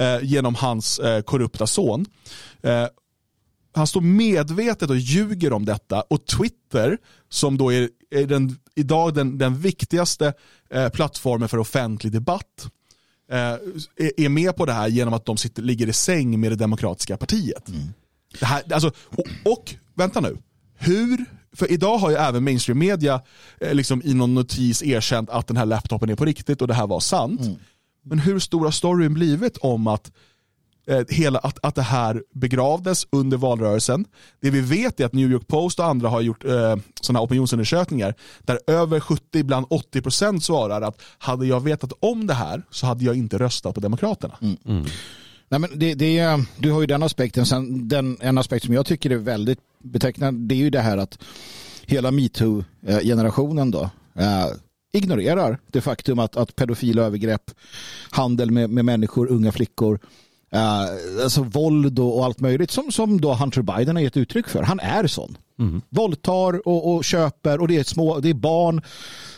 eh, genom hans eh, korrupta son. Eh, han står medvetet och ljuger om detta och Twitter, som då är, är den, idag den, den viktigaste eh, plattformen för offentlig debatt, eh, är, är med på det här genom att de sitter, ligger i säng med det demokratiska partiet. Mm. Det här, alltså, och, och, vänta nu, hur, för idag har ju även mainstream media eh, liksom i någon notis erkänt att den här laptopen är på riktigt och det här var sant. Mm. Men hur stor har storyn blivit om att eh, hela, att, att det här begravdes under valrörelsen. Det vi vet är att New York Post och andra har gjort eh, sådana opinionsundersökningar där över 70, ibland 80% svarar att hade jag vetat om det här så hade jag inte röstat på Demokraterna. Mm. Mm. Nej, men det, det, du har ju den aspekten. Sen den, en aspekt som jag tycker är väldigt betecknande det är ju det här att hela metoo-generationen då eh, ignorerar det faktum att, att pedofila övergrepp, handel med, med människor, unga flickor, Uh, alltså våld och, allt möjligt som, som då Hunter Biden har gett uttryck för. Han är sån. Mm. Våldtar och, och, köper och det är, små, det är barn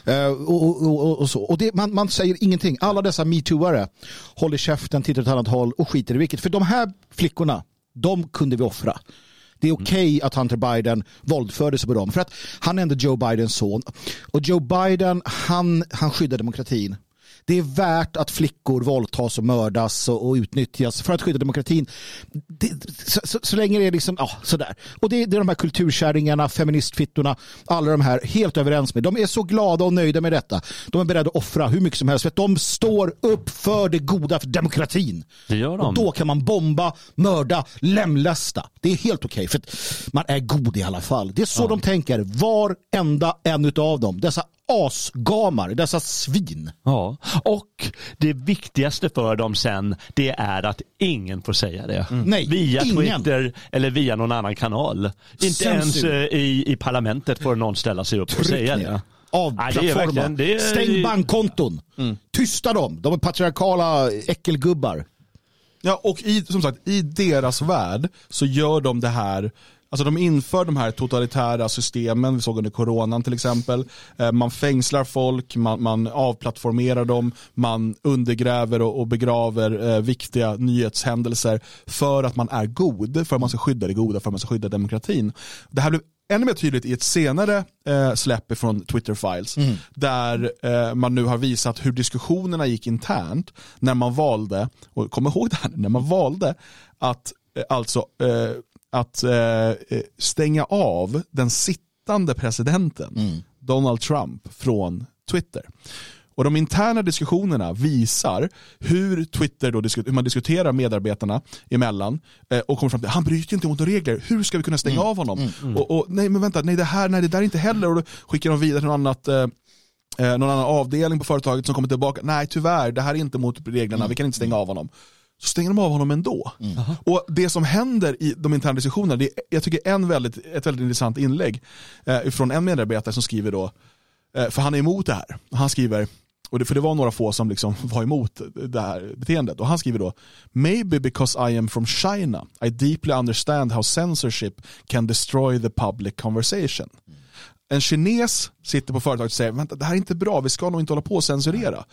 uh, och, och, och, så. Och det, man, man säger ingenting. Alla dessa metooare håller käften, tittar åt annat håll och skiter i vilket. För de här flickorna, de kunde vi offra. Det är okej okay att Hunter Biden våldförde sig på dem. För att han är ändå Joe Bidens son. Och Joe Biden, han, han skyddar demokratin det är värt att flickor våldtas och mördas och, och utnyttjas för att skydda demokratin. Det, så, så, så, länge det är liksom, ja, sådär. Och det, det är de här kulturkärringarna, feministfittorna, alla de här helt överens med. De är så glada och nöjda med detta. De är beredda att offra hur mycket som helst för att de står upp för det goda, för demokratin. Det gör de. Och då kan man bomba, mörda, lemlästa. Det är helt okej okay, för man är god i alla fall. Det är så ja. de tänker, varenda en av dem. Dessa asgamar, dessa svin. Ja, och det viktigaste för dem sen det är att ingen får säga det. Mm. Nej, via ingen. Twitter eller via någon annan kanal. Inte Censur. ens eh, i, i parlamentet får någon ställa sig upp och säga det. Avplattforma. Är... Stäng bankkonton. Mm. Tysta dem. De är patriarkala äckelgubbar. Ja, och i, som sagt, i deras värld så gör de det här Alltså de inför de här totalitära systemen, vi såg under coronan till exempel. Eh, man fängslar folk, man, man avplattformerar dem, man undergräver och, och begraver eh, viktiga nyhetshändelser för att man är god, för att man ska skydda det goda, för att man ska skydda demokratin. Det här blev ännu mer tydligt i ett senare eh, släpp från Twitter Files mm. där eh, man nu har visat hur diskussionerna gick internt när man valde, och kom ihåg det här, när man valde att eh, alltså att eh, eh, stänga av den sittande presidenten mm. Donald Trump från Twitter. Och de interna diskussionerna visar hur Twitter då, hur man diskuterar medarbetarna emellan eh, och kommer fram till han bryter inte mot några regler, hur ska vi kunna stänga mm. av honom? Mm. Mm. Och, och, nej men vänta, nej det här, nej det där är inte heller och då skickar de vidare till något annat eh, eh, någon annan avdelning på företaget som kommer tillbaka, nej tyvärr, det här är inte mot reglerna, vi kan inte stänga av honom så stänger de av honom ändå. Mm. Och det som händer i de interna diskussionerna, det är, jag tycker en väldigt, ett väldigt intressant inlägg eh, från en medarbetare som skriver då, eh, för han är emot det här. Han skriver, och det, för det var några få som liksom var emot det här beteendet. Och han skriver då, maybe because I am from China, I deeply understand how censorship can destroy the public conversation. Mm. En kines sitter på företaget och säger, vänta det här är inte bra, vi ska nog inte hålla på och censurera.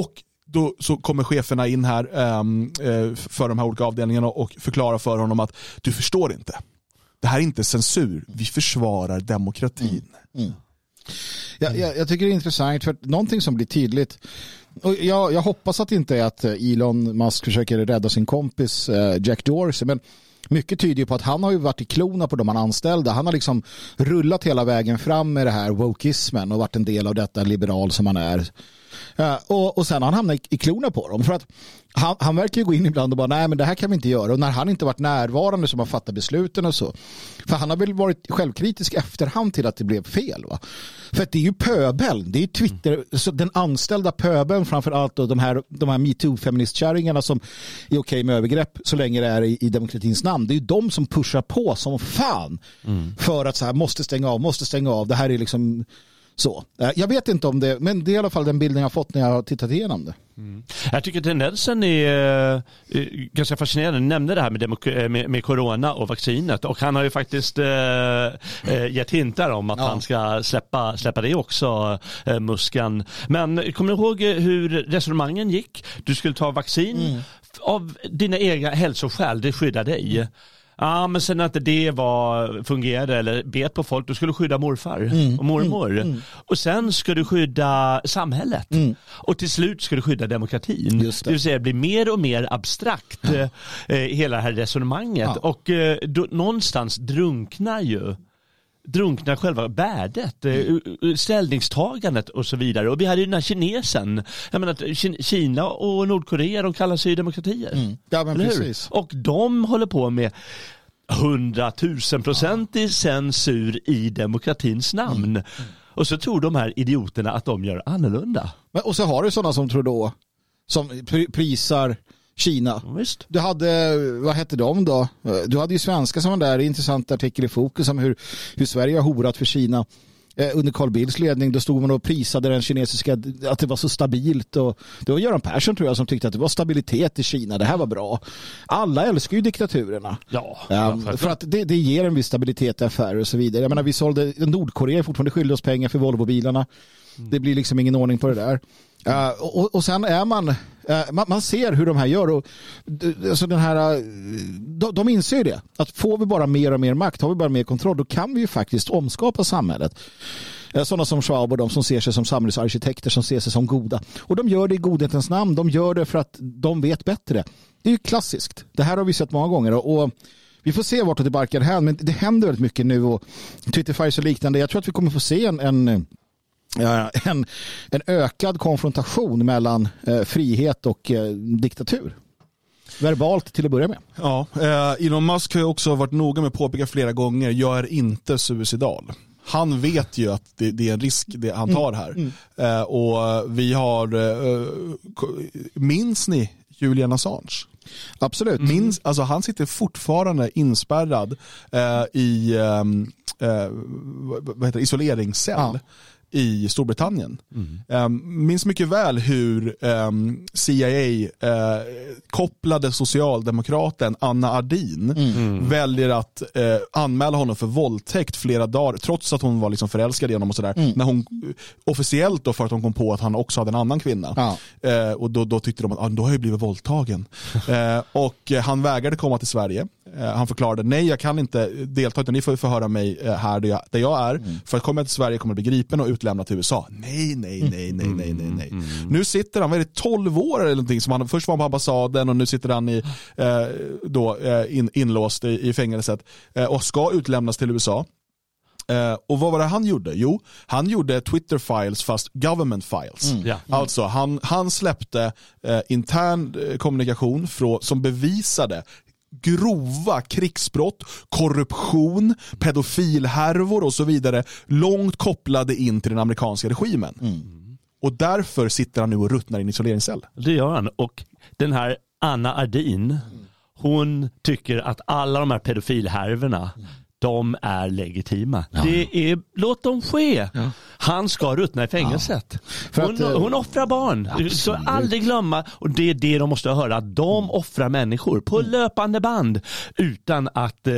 Och då så kommer cheferna in här um, för de här olika avdelningarna och förklarar för honom att du förstår inte. Det här är inte censur, vi försvarar demokratin. Mm. Mm. Jag, jag, jag tycker det är intressant för någonting som blir tydligt och jag, jag hoppas att det inte är att eh, Elon Musk försöker rädda sin kompis eh, Jack Dorsey men mycket tyder på att han har ju varit i klona på de han anställda. Han har liksom rullat hela vägen fram med det här wokeismen och varit en del av detta liberal som han är. Och, och sen har han hamnat i, klona på dem. För att han, han verkar ju gå in ibland och bara nej men det här kan vi inte göra. Och när han inte varit närvarande som har fattat besluten och så. För han har väl varit självkritisk efterhand till att det blev fel. Va? För att det är ju pöbeln, det är ju Twitter, så den anställda pöbeln framför allt och de här, de här metoo-feministkärringarna som är okej med övergrepp så länge det är i, i demokratins namn. Det är ju de som pushar på som fan mm. för att så här måste stänga av, måste stänga av. Det här är liksom Så. Eh, jag vet inte om det, men det är i alla fall den bilden jag har fått när jag har tittat igenom det. Mm. Jag tycker tendensen är uh, ganska fascinerande. Du nämnde det här med, eh, med, med, corona och vaccinet och han har ju faktiskt uh, gett hintar om att ja. han ska släppa, släppa det också, uh, Muskan. Men kommer du ihåg hur resonemangen gick? Du skulle ta vaccin mm. av dina egna hälsoskäl, det skyddar dig. Ja, men sen att det var, fungerade eller bet på folk, då skulle du skydda morfar mm. och mormor. Mm. mm. Och sen ska du skydda samhället. Mm. Och till slut ska du skydda demokratin. Det. det. vill säga det blir mer och mer abstrakt, ja. eh, hela det här resonemanget. Ja. Och eh, då, någonstans drunknar ju drunknar själva värdet, eh, mm. ställningstagandet och så vidare. Och vi hade ju den här kinesen, jag menar Kina och Nordkorea de kallar sig demokratier. Mm. Ja men precis. Och de håller på med hundratusenprocentig ja. censur i demokratins namn. Mm. Och så tror de här idioterna att de gör annorlunda. Men, och så har du sådana som tror då, som prisar Kina. Visst. Du hade, vad hette de då? Du hade ju svenska som var där, intressant artikel i Fokus om hur, hur Sverige har horat för Kina eh, under Carl Bildts ledning. Då stod man och prisade den kinesiska, att det var så stabilt. Och det var Göran Persson tror jag som tyckte att det var stabilitet i Kina. Det här var bra. Alla älskar ju diktaturerna. Ja, um, för att det, det, ger en viss stabilitet i affärer och så vidare. Jag menar, vi sålde, Nordkorea är fortfarande skyldig oss pengar för Volvobilarna. Mm. Det blir liksom ingen ordning på det där. Uh, och, och sen är man, uh, man, man, ser hur de här gör. Och, alltså den här, uh, de, de inser det. Att får vi bara mer och mer makt, har vi bara mer kontroll, då kan vi ju faktiskt omskapa samhället. Sådana som Schwab och de som ser sig som samhällsarkitekter som ser sig som goda. Och de gör det i godhetens namn. De gör det för att de vet bättre. Det är ju klassiskt. Det här har vi sett många gånger. Och, och vi får se vart det barkar hän. Men det händer väldigt mycket nu och Twitterfires och liknande. Jag tror att vi kommer få se en, en en, en ökad konfrontation mellan eh, frihet och eh, diktatur. Verbalt till att börja med. Ja, eh, Elon Musk har också varit noga med att påpeka flera gånger, jag är inte suicidal. Han vet ju att det, det är en risk det han tar här. Mm. Mm. Eh, och vi har, eh, minns ni Julian Assange? Absolut. Minns, alltså han sitter fortfarande inspärrad eh, i ehm, vad heter isoleringscell. Ja i Storbritannien. Mm. Um, minns mycket väl hur ehm, CIA eh, kopplade socialdemokraten Anna Ardin mm. väljer att uh, anmäla honom för våldtäkt flera dagar trots att hon var liksom förälskad i honom och sådär. Mm. När hon, officiellt då för att hon kom på att han också hade en annan kvinna. Ja. Och då, då tyckte de att ah, då har jag blivit våldtagen. och han vägrade komma till Sverige. han förklarade nej jag kan inte delta utan ni får förhöra mig här där jag, där jag är. Mm. För att komma till Sverige kommer jag bli gripen och utlämnad till USA. Nej, nej, nej, nej, nej, nej, nej. Mm. Nu sitter han, vad är det, 12 år eller någonting som han, först var han på ambassaden och nu sitter han i, eh, då, eh, in, inlåst i, i fängelset eh, och ska utlämnas till USA. Uh, och vad var det han gjorde? Jo, han gjorde Twitter files fast government files. Mm. Yeah. Mm. Alltså han, han släppte uh, intern uh, kommunikation från, som bevisade grova krigsbrott, korruption, pedofilhärvor och så vidare långt kopplade in till den amerikanska regimen. Mm. Och därför sitter han nu och ruttnar i en isoleringscell. Det gör han. Och den här Anna Ardin, hon tycker att alla de här pedofilhärvorna de är legitima. Ja. Det är, låt dem ske. Ja. Han ska ruttna i fängelset. Ja. Hon, att, eh, hon offrar barn. Absolut. Så aldrig glömma, och det är det de måste höra, att de mm. offrar människor på mm. löpande band utan att eh,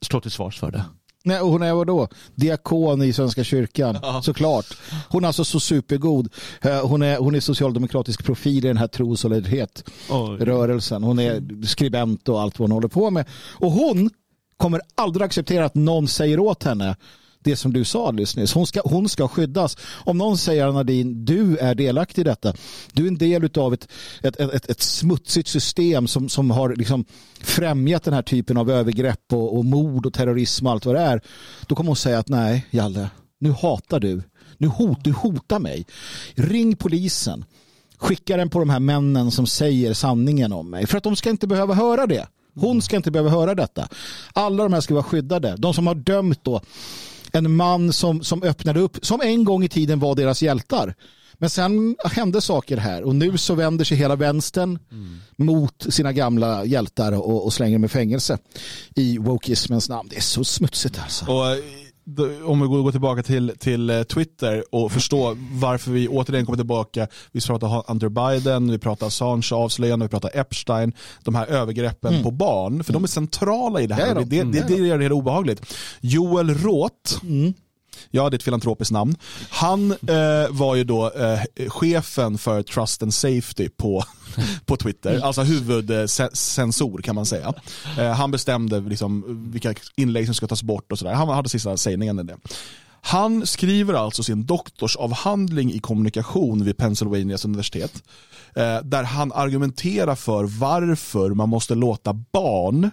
stå till svars för det. Nej, och hon är vadå? Diakon i Svenska kyrkan, ja. såklart. Hon är alltså så supergod. Eh, hon är, hon är socialdemokratisk profil i den här tros och rörelsen. Hon är skribent och allt vad hon håller på med. Och hon kommer aldrig acceptera att någon säger åt henne det som du sa alldeles nyss. Hon ska, hon ska skyddas. Om någon säger Nadine, du är delaktig i detta. Du är en del av ett, ett, ett, ett smutsigt system som, som har liksom främjat den här typen av övergrepp och, och mord och terrorism och allt vad det är. Då kommer hon säga att nej, Jalle, nu hatar du. Nu hot, du hotar mig. Ring polisen. Skicka den på de här männen som säger sanningen om mig. För att de ska inte behöva höra det. Hon ska inte behöva höra detta. Alla de här ska vara skyddade. De som har dömt då en man som, som öppnade upp, som en gång i tiden var deras hjältar. Men sen hände saker här och nu så vänder sig hela vänstern mm. mot sina gamla hjältar och, och slänger dem i fängelse i wokeismens namn. Det är så smutsigt alltså. Och om vi går tillbaka till, till eh, Twitter och förstå varför vi återigen kommer tillbaka. Vi pratar Hunter Biden, vi pratar Assange avslöjande, vi pratar Epstein, de här övergreppen mm. på barn. För mm. de är centrala i det här. Det, det, det, det, det gör det obehagligt. Joel Roth, mm. Ja, det är ett filantropiskt namn. Han eh, var ju då eh, chefen för Trust and Safety på, på Twitter, alltså huvudcensor kan man säga. Eh, han bestämde liksom vilka inlägg som ska tas bort och sådär. Han hade sista sägningen i det. Han skriver alltså sin doktorsavhandling i kommunikation vid Pennsylvanias universitet. Eh, där han argumenterar för varför man måste låta barn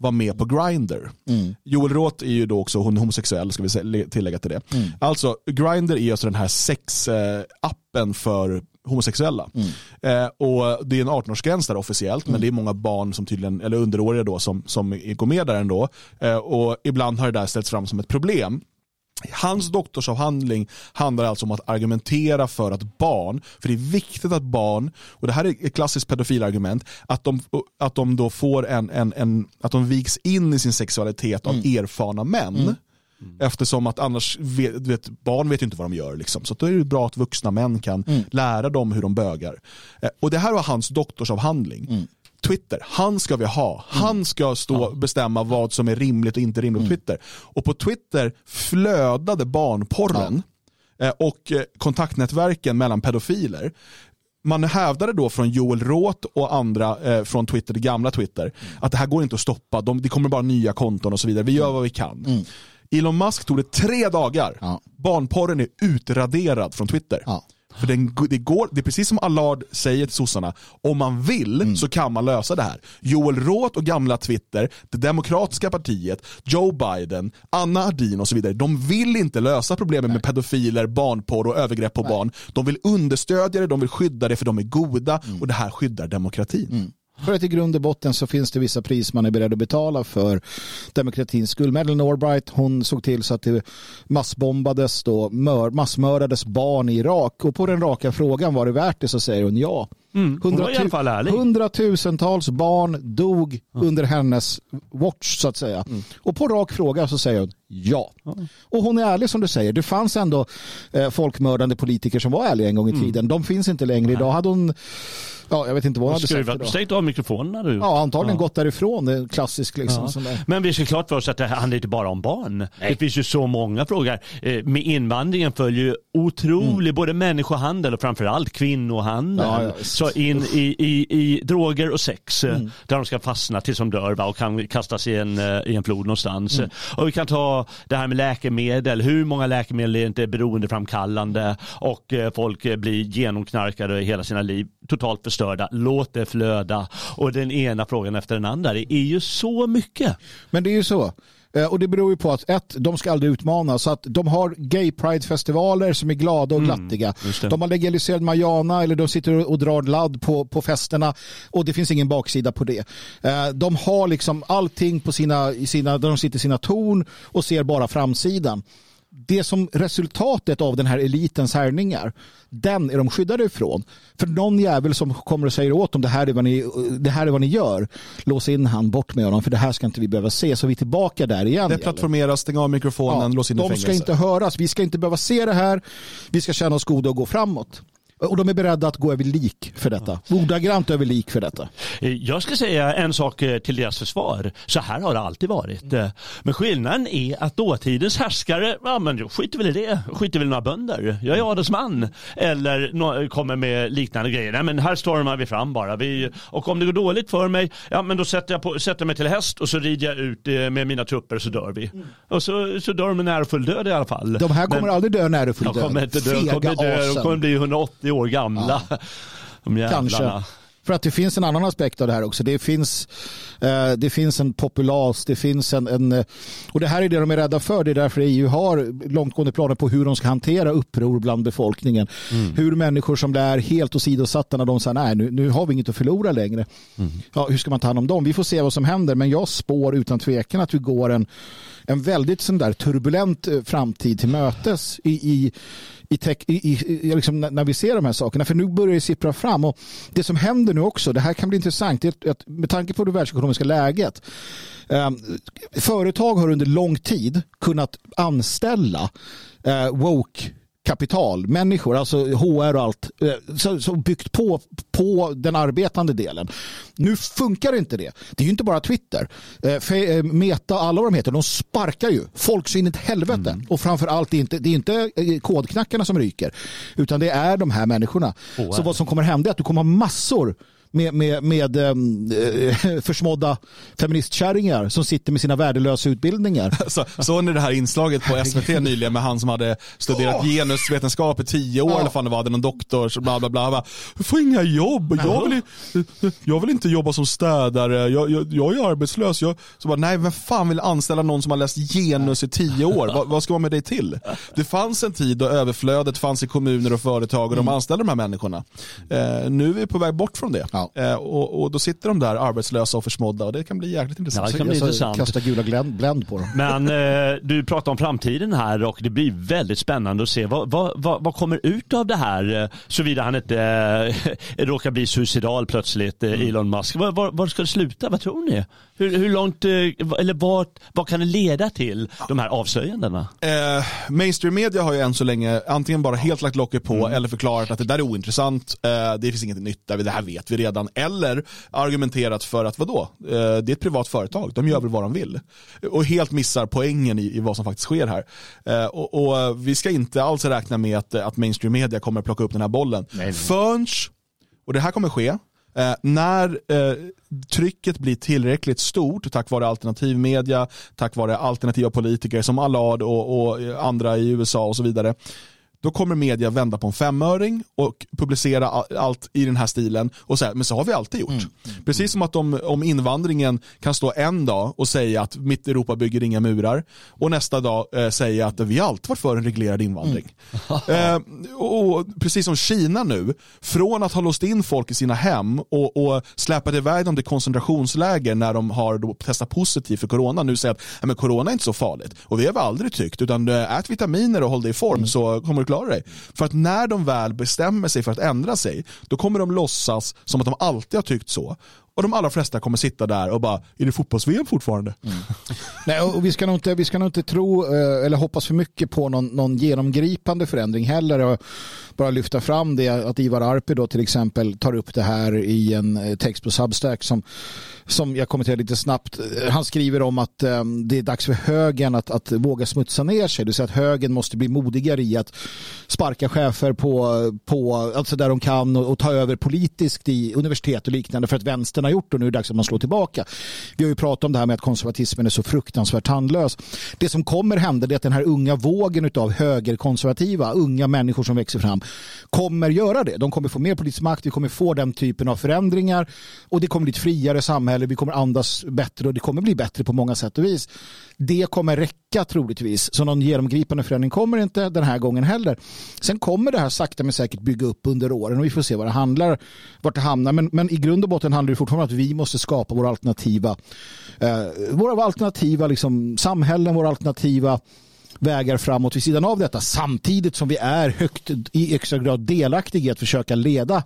var med på Grindr. Mm. Joel Roth är ju då också hon homosexuell, ska vi tillägga till det. Mm. Alltså, Grindr är alltså den här sexappen för homosexuella. Mm. Eh, och Det är en 18-årsgräns där officiellt, men mm. det är många barn som tydligen, eller underåriga då, som, som går med där ändå. Eh, och ibland har det där ställts fram som ett problem. Hans doktorsavhandling handlar alltså om att argumentera för att barn, för det är viktigt att barn, och det här är ett klassiskt pedofilargument, att de, att de då får en, en, en att de viks in i sin sexualitet av mm. erfarna män. Mm. Eftersom att annars, vet, vet, barn vet ju inte vad de gör. Liksom. Så då är det bra att vuxna män kan mm. lära dem hur de bögar. Eh, och det här var hans doktorsavhandling. Mm. Twitter, han ska vi ha. Han mm. ska stå och bestämma vad som är rimligt och inte rimligt på mm. Twitter. Och på Twitter flödade barnporren eh, och eh, kontaktnätverken mellan pedofiler. Man hävdade då från Joel Roth och andra eh, från Twitter, det gamla Twitter, mm. att det här går inte att stoppa, De, det kommer bara nya konton och så vidare, vi gör vad vi kan. Mm. Elon Musk tog det tre dagar, ja. barnporren är utraderad från Twitter. Ja. För den, det, går, det är precis som Allard säger till sossarna, om man vill mm. så kan man lösa det här. Joel Roth och gamla Twitter, det demokratiska partiet, Joe Biden, Anna Ardin och så vidare, de vill inte lösa problemen med pedofiler, barnporr och övergrepp på Nej. barn. De vill understödja det, de vill skydda det för de är goda mm. och det här skyddar demokratin. Mm. För att i grund och botten så finns det vissa pris man är beredd att betala för demokratins skull. Madeleine Albright hon såg till så att det massbombades då, massmördades barn i Irak och på den raka frågan var det värt det så säger hon ja. Mm, hon var i alla fall ärlig. Hundratusentals barn dog mm. under hennes watch så att säga. Mm. Och på rak fråga så säger hon ja. Och hon är ärlig som du säger. Det fanns ändå eh, folkmördande politiker som var ärliga en gång i mm. tiden. De finns inte längre. Idag hade hon Ja, jag vet inte vad hon hade sagt. Stängt av mikrofonerna du. Ja, antagligen ja. gått därifrån. Det är klassiskt liksom. Ja. Men vi ska klart för oss att det handlar inte bara om barn. Nej. Det finns ju så många frågor. Eh, med invandringen följer ju otrolig mm. både människohandel och framförallt kvinnohandel. Ja, ja. Så in i, i, i droger och sex eh, mm. där de ska fastna tills de dör va? och kan kastas i en, eh, i en flod någonstans. Mm. Och vi kan ta det här med läkemedel. Hur många läkemedel är inte beroendeframkallande och folk blir genomknarkade hela sina liv totalt förstörda. Låt det flöda. Och den ena frågan efter den andra. Det är ju så mycket. Men det är ju så. Eh, och det beror ju på att ett, de ska aldrig utmana. Så att de har gay pride-festivaler som är glada och mm, glattiga. Mm, de har legaliserad marijuana eller de sitter och drar ladd på, på festerna och det finns ingen baksida på det. Eh, de har liksom allting på sina, sina, där de sitter i sina torn och ser bara framsidan det som resultatet av den här elitens härningar, den är de skyddade ifrån. För någon jävel som kommer och säger åt dem det här är vad ni, det här är vad ni gör, lås in han bort med honom för det här ska inte vi behöva se. Så vi är tillbaka där igen. Det plattformeras, stäng av mikrofonen, ja, lås in i fängelse. De ska inte höras, vi ska inte behöva se det här, vi ska känna oss goda och gå framåt. Och de är beredda att gå över lik för detta. Ordagrant över lik för detta. Jag ska säga en sak eh, till deras försvar. Så här har det alltid varit. Eh, men skillnaden är att dåtidens härskare, ja men skiter väl i det. Skiter väl i några bönder. Jag är adelsman. Eller kommer med liknande grejer. Nej men här stormar vi fram bara. Vi, och om det går dåligt för mig, ja men då sätter jag, på, sätter mig till häst och så rider jag ut eh, med mina trupper så dör vi. Mm. Och så, så dör de en ärofull död i alla fall. De här kommer men, aldrig dö en ärofull död. De kommer inte dö. De kommer, dö, de kommer bli 180 år gamla. Ja. De Kanske. För att det finns en annan aspekt av det här också. Det finns, eh, det finns en populas, det finns en, en, eh, och det här är det de är rädda för. Det är därför EU har långtgående planer på hur de ska hantera uppror bland befolkningen. Mm. Hur människor som är helt åsidosatta när de säger nej nu, nu har vi inget att förlora längre. Mm. Ja, hur ska man ta hand om dem? Vi får se vad som händer men jag spår utan tvekan att vi går en, en väldigt sån där turbulent eh, framtid till mötes i, i i, tech, i, i, liksom när vi ser de här sakerna. För nu börjar det sippra fram. Och det som händer nu också, det här kan bli intressant, det är att med tanke på det världsekonomiska läget Eh, företag har under lång tid kunnat anställa eh, woke kapital, människor, alltså HR och allt, som byggt på, på den arbetande delen. Nu funkar inte det. Det är ju inte bara Twitter. Meta, alla vad de heter, de sparkar ju folk så in i helvete. Mm. Och framförallt, det är inte, det är inte kodknackarna som ryker, utan det är de här människorna. Oh, så vad som kommer hända är att du kommer ha massor med, med, med äh, försmådda feministkärringar som sitter med sina värdelösa utbildningar. Så, såg ni det här inslaget på SVT nyligen med han som hade studerat oh. genusvetenskap i tio år oh. eller fan det var, hade någon doktor, bla bla bla. Jag får inga jobb, jag vill, jag vill inte jobba som städare, jag, jag, jag är arbetslös. Jag, så bara, nej vem fan vill anställa någon som har läst genus i tio år? vad, vad ska man med dig till? Det fanns en tid då överflödet fanns i kommuner och företag och de mm. anställde de här människorna. Eh, nu är vi på väg bort från det. Ja. Eh, och, och, då sitter de där arbetslösa och försmådda och det kan bli jäkligt intressant. Ja, det kan bli intressant. Kasta gula bländ på dem. Men eh, du pratar om framtiden här och det blir väldigt spännande att se vad, vad, vad, vad kommer ut av det här eh, såvida han inte eh, råkar bli suicidal plötsligt, eh, mm. Elon Musk. Var, var, var, ska det sluta? Vad tror ni? Hur, hur långt, eh, eller vad, vad kan det leda till, de här avslöjandena? Eh, mainstream media har ju än så länge antingen bara helt lagt locket på mm. eller förklarat att det där är ointressant, eh, det finns inget nytt där, det här vet vi redan. Eller argumenterat för att vadå, eh, det är ett privat företag, de gör väl vad de vill. Och helt missar poängen i, i vad som faktiskt sker här. Eh, och, och, vi ska inte alls räkna med att, att mainstream media kommer plocka upp den här bollen. Förrän, och det här kommer ske, Eh, när eh, trycket blir tillräckligt stort tack vare alternativ media, tack vare alternativa politiker som Allard och, och andra i USA och så vidare då kommer media vända på en femöring och publicera allt i den här stilen och säga, men så har vi alltid gjort. Mm. Mm. Precis som att de, om invandringen kan stå en dag och säga att mitt Europa bygger inga murar och nästa dag eh, säga att vi alltid varit för en reglerad invandring. Mm. eh, och Precis som Kina nu, från att ha låst in folk i sina hem och, och släpat iväg dem till koncentrationsläger när de har testat positivt för corona, nu säger att men corona är inte så farligt. Och vi har aldrig tyckt, utan eh, ät vitaminer och håll dig i form mm. så kommer du förklara dig. För att när de väl bestämmer sig för att ändra sig, då kommer de låtsas som att de alltid har tyckt så. Och de allra flesta kommer sitta där och bara, är det fotbolls-VM fortfarande? Mm. Nej, och vi ska nog inte, vi ska nog inte tro eh, eller hoppas för mycket på någon, någon genomgripande förändring heller. Och bara lyfta fram det att Ivar Arpi då till exempel tar upp det här i en eh, text på Substack som, som jag kommenterar lite snabbt. Eh, han skriver om att um, det är dags för högern att, att våga smutsa ner sig. Det vill säga att högern måste bli modigare i att sparka chefer på, på alltså där de kan och, och ta över politiskt i universitet och liknande för att vänstern har gjort och nu är det dags att man slår tillbaka. Vi har ju pratat om det här med att konservatismen är så fruktansvärt tandlös. Det som kommer hända är att den här unga vågen av högerkonservativa, unga människor som växer fram kommer göra det. De kommer få mer politisk makt, vi kommer få den typen av förändringar och det kommer bli ett friare samhälle, vi kommer andas bättre och det kommer bli bättre på många sätt och vis. Det kommer räcka troligtvis, så någon genomgripande förändring kommer inte den här gången heller. Sen kommer det här sakta men säkert bygga upp under åren och vi får se vad det handlar, vart det hamnar. Men, men i grund och botten handlar det fortfarande om att vi måste skapa våra alternativa, eh, våra alternativa liksom, samhällen, våra alternativa vägar framåt vid sidan av detta samtidigt som vi är högt i extra grad delaktiga i att försöka leda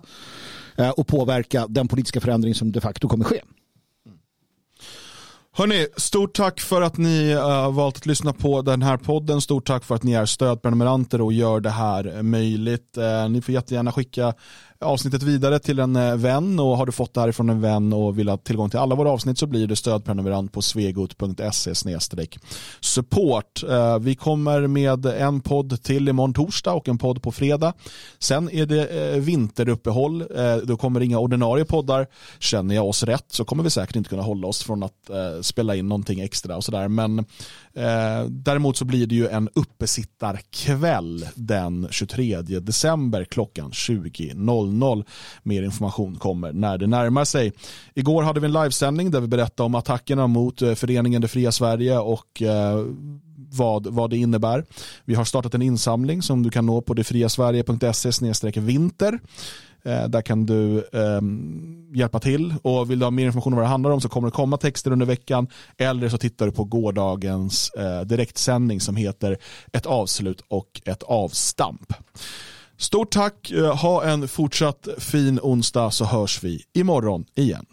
eh, och påverka den politiska förändring som de facto kommer ske. Hörni, stort tack för att ni uh, valt att lyssna på den här podden. Stort tack för att ni är stödprenumeranter och gör det här möjligt. Uh, ni får jättegärna skicka avsnittet vidare till en eh, vän och har du fått det här från en vän och vill ha tillgång till alla våra avsnitt så blir du stödprenumerant på svegot.se support. Eh, vi kommer med en podd till imorgon torsdag och en podd på fredag. Sen är det eh, vinteruppehåll. Då kommer inga ordinarie poddar. Känner jag oss rätt så kommer vi säkert inte kunna hålla oss från att spela in någonting extra och sådär. Men eh, däremot så blir det ju en uppesittarkväll den 23 december klockan 20.00. Mer information kommer när det närmar sig. Igår hade vi en livesändning där vi berättade om attackerna mot eh, föreningen Det fria Sverige och eh, vad, vad det innebär. Vi har startat en insamling som du kan nå på detfriasverige.se vinter. Eh, där kan du eh, hjälpa till och vill du ha mer information om vad det handlar om så kommer det komma texter under veckan eller så tittar du på gårdagens eh, direktsändning som heter ett avslut och ett avstamp. Stort tack, eh, ha en fortsatt fin onsdag så hörs vi imorgon igen.